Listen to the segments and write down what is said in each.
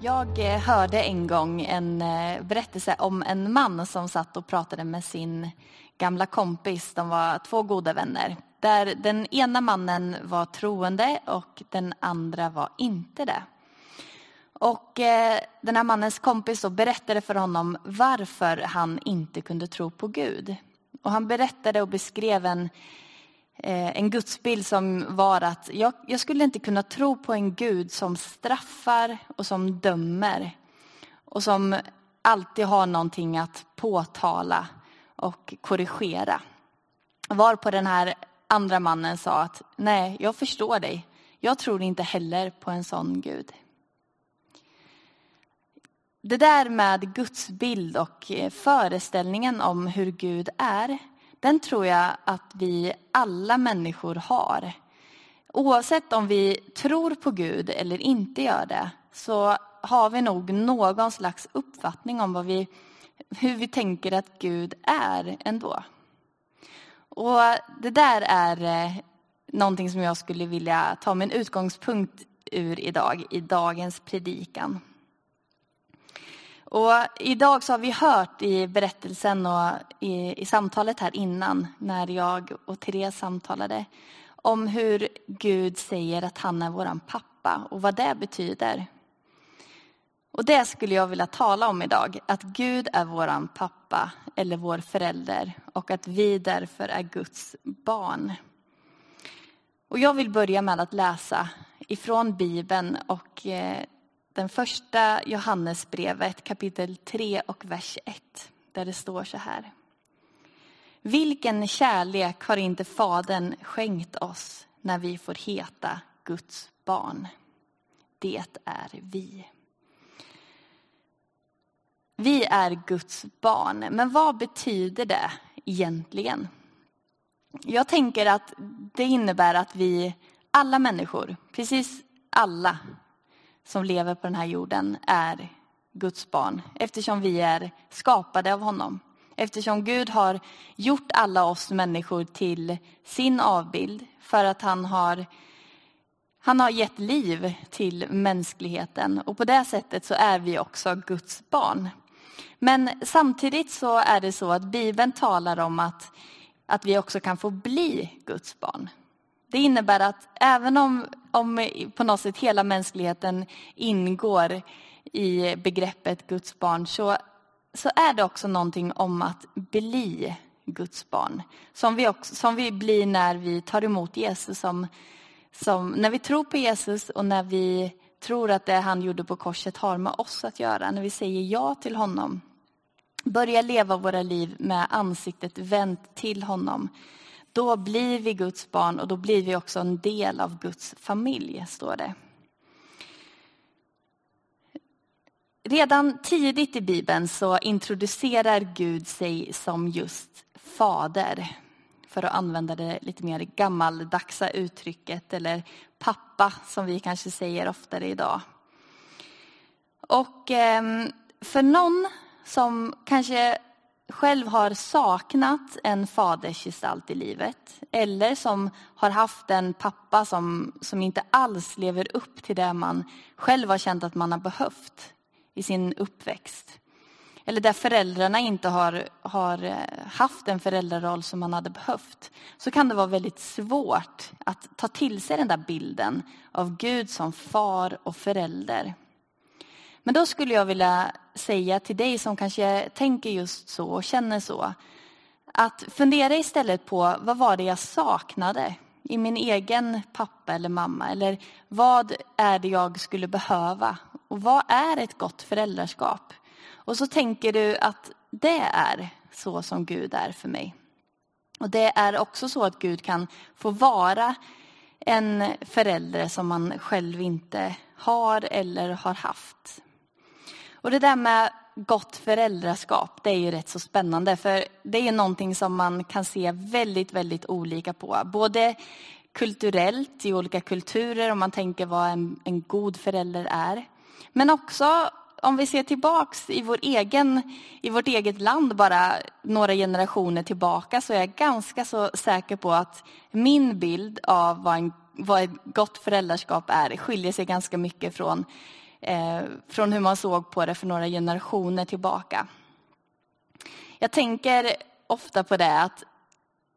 Jag eh, hörde en gång en eh, berättelse om en man som satt och pratade med sin gamla kompis. De var två goda vänner. Där den ena mannen var troende och den andra var inte det. Och eh, den här mannens kompis berättade för honom varför han inte kunde tro på Gud. Och han berättade och beskrev en Eh, en gudsbild som var att jag, jag, skulle inte kunna tro på en Gud som straffar och som dömer och som alltid har någonting att påtala och korrigera. Var på den här andra mannen sa att nej, jag förstår dig. Jag tror inte heller på en sån Gud. Det där med gudsbild och eh, föreställningen om hur Gud är den tror jag att vi alla människor har. Oavsett om vi tror på Gud eller inte gör det så har vi nog någon slags uppfattning om vad vi, hur vi tänker att Gud är ändå. Och det där är eh, någonting som jag skulle vilja ta min utgångspunkt ur idag, i dagens predikan. Och idag så har vi hört i berättelsen och i, i samtalet här innan när jag och Therese samtalade om hur Gud säger att han är våran pappa och vad det betyder. Och det skulle jag vilja tala om idag, att Gud är våran pappa eller vår förälder och att vi därför är Guds barn. Och jag vill börja med att läsa ifrån Bibeln och eh, den första Johannesbrevet kapitel 3 och vers 1 där det står så här. Vilken kärlek har inte Fadern skänkt oss när vi får heta Guds barn? Det är vi. Vi är Guds barn, men vad betyder det egentligen? Jag tänker att det innebär att vi, alla människor, precis alla, som lever på den här jorden är Guds barn eftersom vi är skapade av honom. Eftersom Gud har gjort alla oss människor till sin avbild för att han har, han har gett liv till mänskligheten och på det sättet så är vi också Guds barn. Men samtidigt så är det så att Bibeln talar om att, att vi också kan få bli Guds barn. Det innebär att även om, om på något sätt hela mänskligheten ingår i begreppet Guds barn så, så är det också någonting om att bli Guds barn. Som vi, också, som vi blir när vi tar emot Jesus. Som, som, när vi tror på Jesus och när vi tror att det han gjorde på korset har med oss att göra. När vi säger ja till honom. Börjar leva våra liv med ansiktet vänt till honom då blir vi Guds barn och då blir vi också en del av Guds familj, står det. Redan tidigt i Bibeln så introducerar Gud sig som just fader. För att använda det lite mer gammaldagsa uttrycket, eller pappa som vi kanske säger oftare idag. Och ehm, för någon som kanske själv har saknat en fadersgestalt i livet eller som har haft en pappa som, som inte alls lever upp till det man själv har känt att man har behövt i sin uppväxt. Eller där föräldrarna inte har, har eh, haft en föräldraroll som man hade behövt. Så kan det vara väldigt svårt att ta till sig den där bilden av Gud som far och förälder. Men då skulle jag vilja säga till dig som kanske tänker just så och känner så. Att fundera istället på vad var det jag saknade i min egen pappa eller mamma? Eller vad är det jag skulle behöva? Och vad är ett gott föräldraskap? Och så tänker du att det är så som Gud är för mig. Och det är också så att Gud kan få vara en förälder som man själv inte har eller har haft. Och det där med gott föräldraskap, det är ju rätt så spännande. För det är ju någonting som man kan se väldigt, väldigt olika på. Både kulturellt i olika kulturer, om man tänker vad en, en god förälder är. Men också om vi ser tillbaks i, vår egen, i vårt eget land bara några generationer tillbaka så är jag ganska så säker på att min bild av vad, en, vad ett gott föräldraskap är skiljer sig ganska mycket från eh, från hur man såg på det för några generationer tillbaka. Jag tänker ofta på det att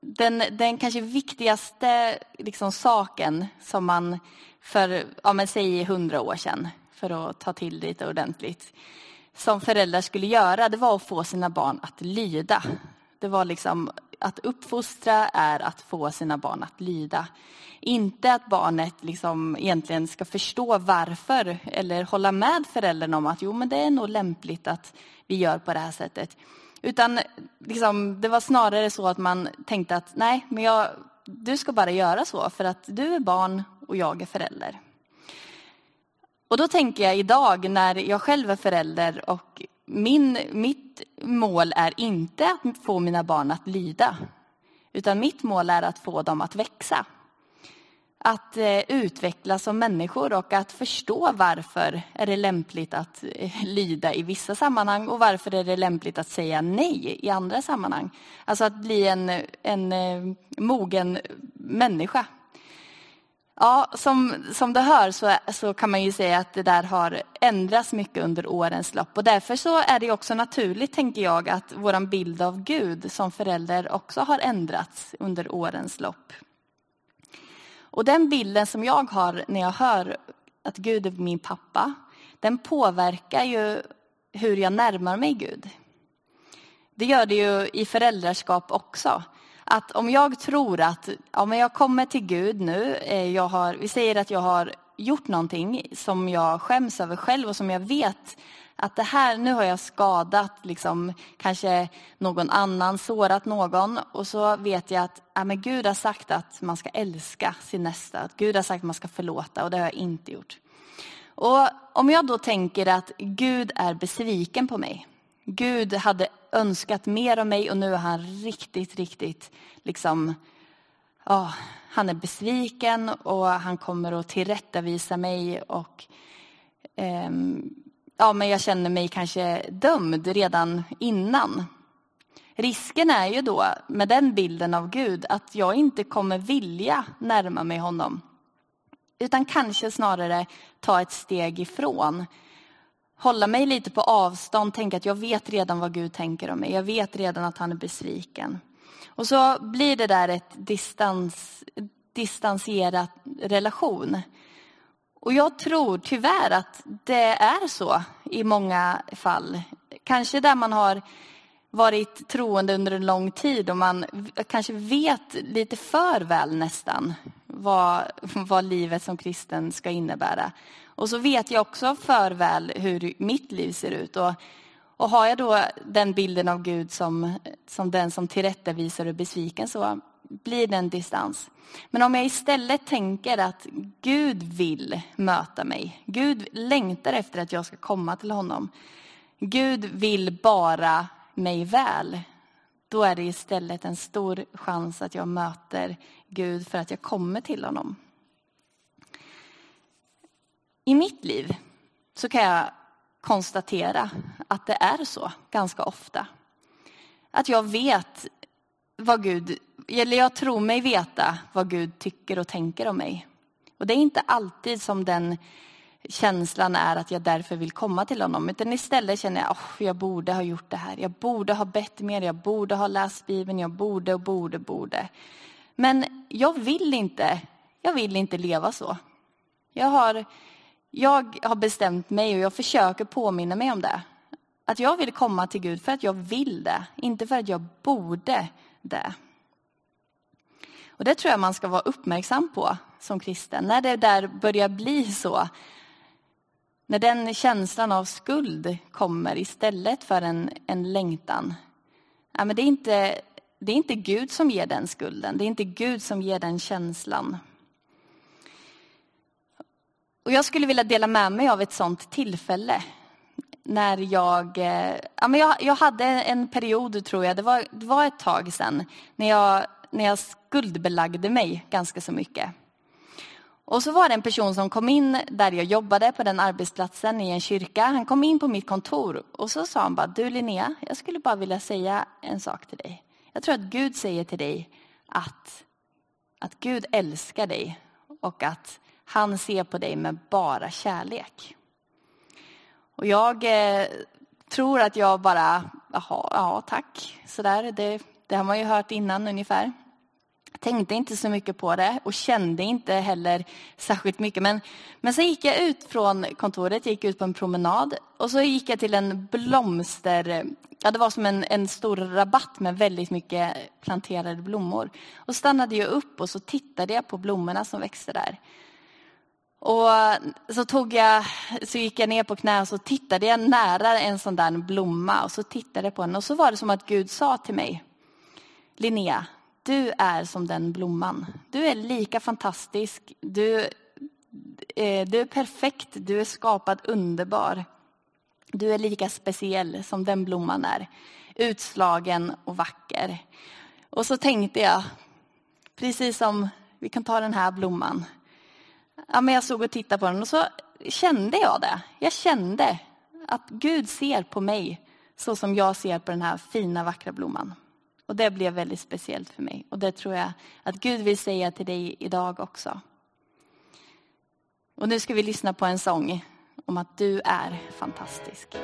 den, den kanske viktigaste liksom, saken som man för, ja, men säg hundra år sedan, för att ta till lite ordentligt, som föräldrar skulle göra, det var att få sina barn att lyda. Det var liksom att uppfostra är att få sina barn att lyda. Inte att barnet liksom egentligen ska förstå varför eller hålla med föräldern om att jo, men det är nog lämpligt att vi gör på det här sättet. Utan liksom, det var snarare så att man tänkte att nej, men jag, du ska bara göra så för att du är barn och jag är förälder. Och då tänker jag idag när jag själv är förälder och min, mitt mål är inte att få mina barn att lyda, utan mitt mål är att få dem att växa. Att eh, utvecklas som människor och att förstå varför är det lämpligt att eh, lyda i vissa sammanhang och varför är det lämpligt att säga nej i andra sammanhang. Alltså att bli en, en eh, mogen människa Ja, som, som du hör så, så kan man ju säga att det där har ändrats mycket under årens lopp. Och därför så är det också naturligt, tänker jag, att vår bild av Gud som förälder också har ändrats under årens lopp. Och den bilden som jag har när jag hör att Gud är min pappa, den påverkar ju hur jag närmar mig Gud. Det gör det ju i föräldraskap också att om jag tror att ja, men jag kommer till Gud nu, eh, jag har, vi säger att jag har gjort någonting som jag skäms över själv och som jag vet att det här, nu har jag skadat liksom, kanske någon annan, sårat någon och så vet jag att ja, men Gud har sagt att man ska älska sin nästa, att Gud har sagt att man ska förlåta och det har jag inte gjort. Och om jag då tänker att Gud är besviken på mig, Gud hade önskat mer av mig och nu är han riktigt, riktigt liksom, ja, han är besviken och han kommer att tillrättavisa mig och eh, ja, men jag känner mig kanske dömd redan innan. Risken är ju då med den bilden av Gud att jag inte kommer vilja närma mig honom. Utan kanske snarare ta ett steg ifrån hålla mig lite på avstånd, tänka att jag vet redan vad Gud tänker om mig. Jag vet redan att han är besviken. Och så blir det där ett distans, distanserat relation. Och jag tror tyvärr att det är så i många fall. Kanske där man har varit troende under en lång tid och man kanske vet lite för väl nästan vad, vad livet som kristen ska innebära. Och så vet jag också för väl hur mitt liv ser ut. Och, och har jag då den bilden av Gud som, som den som tillrättavisar och är besviken så blir det en distans. Men om jag istället tänker att Gud vill möta mig. Gud längtar efter att jag ska komma till honom. Gud vill bara mig väl. Då är det istället en stor chans att jag möter Gud för att jag kommer till honom. I mitt liv så kan jag konstatera att det är så ganska ofta. Att jag vet vad Gud, eller jag tror mig veta vad Gud tycker och tänker om mig. Och det är inte alltid som den känslan är att jag därför vill komma till honom. Utan istället känner jag att oh, jag borde ha gjort det här. Jag borde ha bett mer, jag borde ha läst Bibeln, jag borde och borde, borde. Men jag vill inte, jag vill inte leva så. Jag har jag har bestämt mig och jag försöker påminna mig om det. Att jag vill komma till Gud för att jag vill det, inte för att jag borde det. Och det tror jag man ska vara uppmärksam på som kristen. När det där börjar bli så. När den känslan av skuld kommer istället för en, en längtan. Ja, men det, är inte, det är inte Gud som ger den skulden. Det är inte Gud som ger den känslan. Och jag skulle vilja dela med mig av ett sånt tillfälle. När jag, eh, ja, men jag, jag hade en period, tror jag, det var, det var ett tag sedan, när jag, när jag skuldbelagde mig ganska så mycket. Och så var det en person som kom in där jag jobbade på den arbetsplatsen i en kyrka. Han kom in på mitt kontor och så sa han bara, du Linnea, jag skulle bara vilja säga en sak till dig. Jag tror att Gud säger till dig att, att Gud älskar dig och att han ser på dig med bara kärlek. Och jag eh, tror att jag bara, jaha, ja tack, sådär. Det, det har man ju hört innan ungefär. Tänkte inte så mycket på det och kände inte heller särskilt mycket. Men, men sen gick jag ut från kontoret, gick ut på en promenad och så gick jag till en blomster, ja det var som en, en stor rabatt med väldigt mycket planterade blommor. Och stannade jag upp och så tittade jag på blommorna som växte där. Och så, tog jag, så gick jag ner på knä och så tittade jag nära en sån där blomma och så tittade jag på den och så var det som att Gud sa till mig, Linnea, du är som den blomman. Du är lika fantastisk, du, eh, du är perfekt, du är skapad underbar. Du är lika speciell som den blomman är, utslagen och vacker. Och så tänkte jag, precis som vi kan ta den här blomman, ja, men jag såg och tittade på den och så kände jag det. Jag kände att Gud ser på mig så som jag ser på den här fina vackra blomman. Och det blev väldigt speciellt för mig. Och det tror jag att Gud vill säga till dig idag också. Och nu ska vi lyssna på en sång om att du är fantastisk.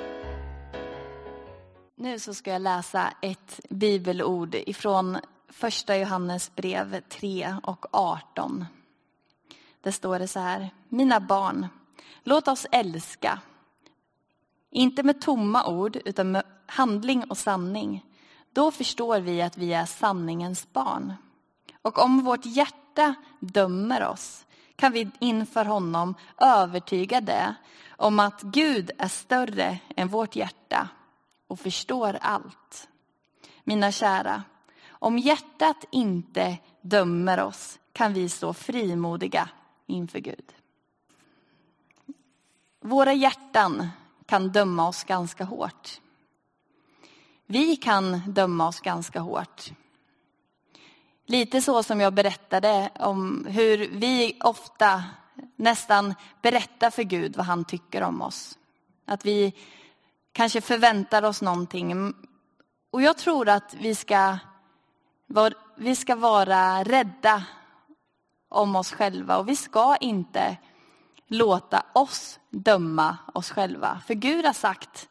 Nu så ska jag läsa ett bibelord ifrån första Johannes brev 3 och 18. Där står det så här. Mina barn, låt oss älska. Inte med tomma ord, utan med handling och sanning. Då förstår vi att vi är sanningens barn. Och om vårt hjärta dömer oss kan vi inför honom övertyga det om att Gud är större än vårt hjärta och förstår allt. Mina kära, om hjärtat inte dömer oss kan vi stå frimodiga inför Gud. Våra hjärtan kan döma oss ganska hårt. Vi kan döma oss ganska hårt. Lite så som jag berättade om hur vi ofta nästan berättar för Gud vad han tycker om oss. Att vi kanske förväntar oss någonting. Och jag tror att vi ska, vi ska vara rädda om oss själva och vi ska inte låta oss döma oss själva. För Gud har sagt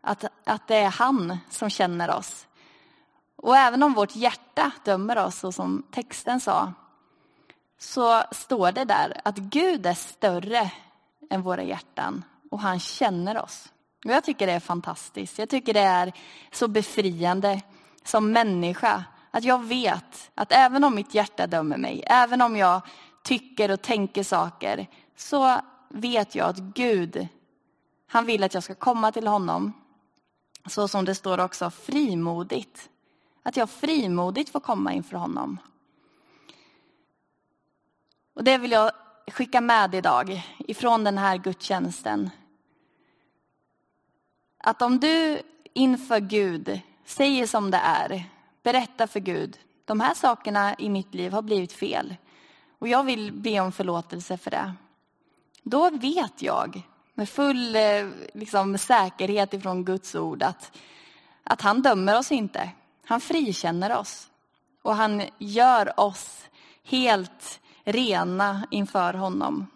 att, att det är han som känner oss. Och även om vårt hjärta dömer oss, så som texten sa, så står det där att Gud är större än våra hjärtan och han känner oss. Och jag tycker det är fantastiskt. Jag tycker det är så befriande som människa att jag vet att även om mitt hjärta dömer mig, även om jag tycker och tänker saker, så vet jag att Gud, han vill att jag ska komma till honom så som det står också frimodigt. Att jag frimodigt får komma inför honom. Och det vill jag skicka med idag ifrån den här gudstjänsten. Att om du inför Gud säger som det är, berätta för Gud, de här sakerna i mitt liv har blivit fel och jag vill be om förlåtelse för det. Då vet jag med full eh, liksom, säkerhet ifrån Guds ord att, att han dömer oss inte. Han frikänner oss och han gör oss helt rena inför honom.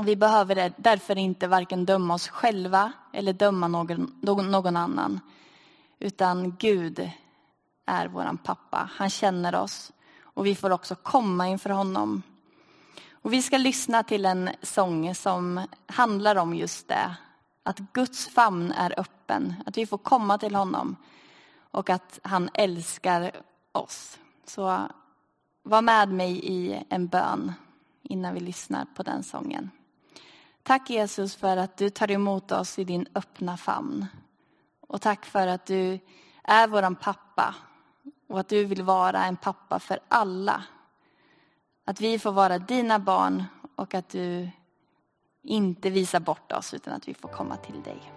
Vi behöver därför inte varken döma oss själva eller döma någon, någon annan. Utan Gud är vår pappa. Han känner oss och vi får också komma inför honom och vi ska lyssna till en sång som handlar om just det. Att Guds famn är öppen, att vi får komma till honom och att han älskar oss. Så var med mig i en bön innan vi lyssnar på den sången. Tack Jesus för att du tar emot oss i din öppna famn. Och tack för att du är våran pappa och att du vill vara en pappa för alla att vi får vara dina barn och att du inte visar bort oss utan att vi får komma till dig.